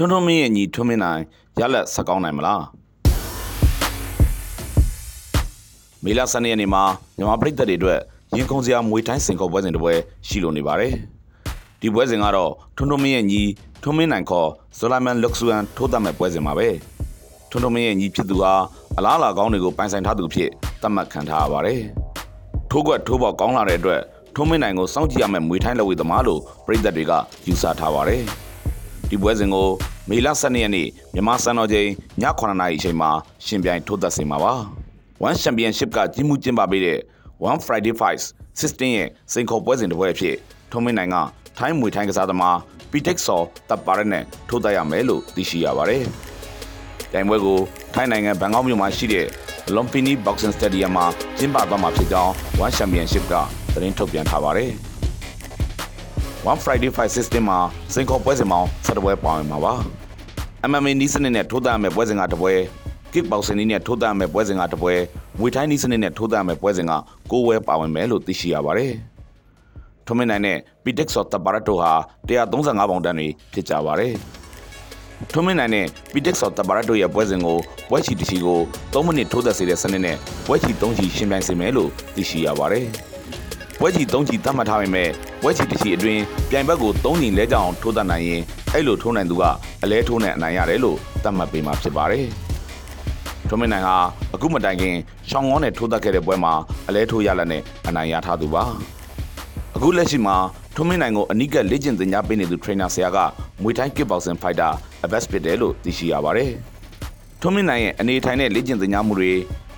ထွန်းထွန်းမင်းရဲ့ညီထွန်းမင်းနိုင်ရလက်ဆက်ကောင်းနိုင်မလားမေလ12ရက်နေ့မှာမြန်မာပြည်သက်တွေအတွက်ရင်ခုန်စရာမွေတိုင်းစင်ခေါ်ပွဲစဉ်တစ်ပွဲရှိလိုနေပါတယ်ဒီပွဲစဉ်ကတော့ထွန်းထွန်းမင်းရဲ့ညီထွန်းမင်းနိုင်ခေါ်ဇိုလာမန်လုတ်ဆူအန်ထိုးသတ်မဲ့ပွဲစဉ်ပါပဲထွန်းထွန်းမင်းရဲ့ညီဖြစ်သူဟာအလားအလာကောင်းတွေကိုပိုင်ဆိုင်ထားသူဖြစ်သတ်မှတ်ခံထားရပါတယ်ထိုးကွက်ထိုးပေါက်ကောင်းလာတဲ့အတွက်ထွန်းမင်းနိုင်ကိုစောင့်ကြည့်ရမယ့်မွေတိုင်းလက်ဝဲသမားလို့ပြည်သက်တွေကယူဆထားပါတယ် ဒီပွဲစဉ်ကိုမေလ12ရက်နေ့မြန်မာစံတော်ချိန်ည9:00နာရီအချိန်မှာရှင်ပြိုင်ထိုးသက်စေမှာပါ။ One Championship ကကြီးမှုကျင်းပပေးတဲ့ One Friday Fights 16ရဲ့စိန်ခေါ်ပွဲစဉ်တစ်ပွဲအဖြစ်ထုံးမင်းနိုင်ကထိုင်းမွေထိုင်းကစားသမား Pitex ဆော်တပ်ပါရက်နဲ့ထိုးသက်ရမယ်လို့သိရှိရပါတယ်။တိုင်ပွဲကိုထိုင်းနိုင်ငံဘန်ကောက်မြို့မှာရှိတဲ့ Lumpini Boxing Stadium မှာကျင်းပသွားမှာဖြစ်ကြောင်း One Championship ကသတင်းထုတ်ပြန်ထားပါတယ်။ One Friday Fight System မှာစိန်ခေါ်ပွဲစဉ်ပေါင်း7ပွဲပါဝင်မှာပါ။ MMA နီးစနစ်နဲ့ထိုးသတ်ရမယ့်ပွဲစဉ်ကတစ်ပွဲ Kick Boxing နည်းနဲ့ထိုးသတ်ရမယ့်ပွဲစဉ်ကတစ်ပွဲငွေထိုင်းနီးစနစ်နဲ့ထိုးသတ်ရမယ့်ပွဲစဉ်က9ပွဲပါဝင်မယ်လို့သိရှိရပါတယ်။ထုံးမင်းနိုင်နဲ့ Pitex ဆော်တပ်ပါရက်တို့ဟာ135ပေါင်တန်းတွေဖြစ်ကြပါတယ်။ထုံးမင်းနိုင်နဲ့ Pitex ဆော်တပ်ပါရက်တို့ရဲ့ပွဲစဉ်ကိုပွဲချီတစ်ချီကို3မိနစ်ထိုးသက်စေတဲ့စနစ်နဲ့ပွဲချီ3ချီရှင်းပြိုင်စေမယ်လို့သိရှိရပါတယ်။ပွဲချီ၃ချီသတ်မှတ်ထားပေမဲ့ ပွဲချီတစ်ချီအတွင်းပြိုင်ဘက်ကို၃ချီလဲကြအောင်ထိုးတတ်နိုင်ရင်အဲ့လိုထိုးနိုင်သူကအလဲထိုးနဲ့အနိုင်ရတယ်လို့သတ်မှတ်ပေးမှာဖြစ်ပါတယ်။ထုံးမင်းနိုင်ဟာအခုမတိုင်ခင်ရှောင်းငေါနဲ့ထိုးတတ်ခဲ့တဲ့ပွဲမှာအလဲထိုးရလက်နဲ့အနိုင်ရထားသူပါ။အခုလက်ရှိမှာထုံးမင်းနိုင်ကိုအနိကလေ့ကျင့်သင်ကြားပေးနေသူ trainer ဆရာကမွေတိုင်း kickboxing fighter Abbas ဖြစ်တယ်လို့သိရှိရပါတယ်။ထွန်းမင်းနိုင်ရဲ့အနေထိုင်တဲ့လေ့ကျင့်သင်ကြားမှုတွေ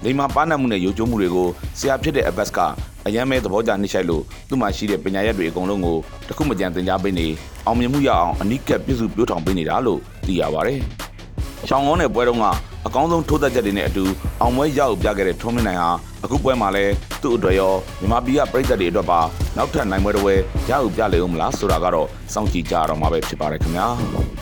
လိမ္မာပါနတ်မှုနဲ့ရုပ်ကျိုးမှုတွေကိုဆရာဖြစ်တဲ့အဘတ်က အယမ်းမဲ့သဘောကျနှိမ့်ချိုက်လို့သူ့မှာရှိတဲ့ပညာရက်တွေအကုန်လုံးကိုတစ်ခုမကြံသင်ကြားပေးနေအောင်မြင်မှုရအောင်အနိကပြည့်စုံပြိုးထောင်ပေးနေတာလို့သိရပါတယ်။ရှောင်းကောင်းတဲ့ပွဲတုန်းကအကောင်းဆုံးထိုးသက်ချက်တွေနဲ့အတူအောင်ပွဲရအောင်ပြခဲ့တဲ့ထွန်းမင်းနိုင်ဟာအခုပွဲမှာလည်းသူ့အတွက်ရောမြန်မာပြည်ကပြည်သက်တွေအတွက်ပါနောက်ထပ်နိုင်ပွဲတစ်ပွဲရအောင်ပြလေဦးမလားဆိုတာကတော့စောင့်ကြည့်ကြရတော့မှာပဲဖြစ်ပါတယ်ခင်ဗျာ။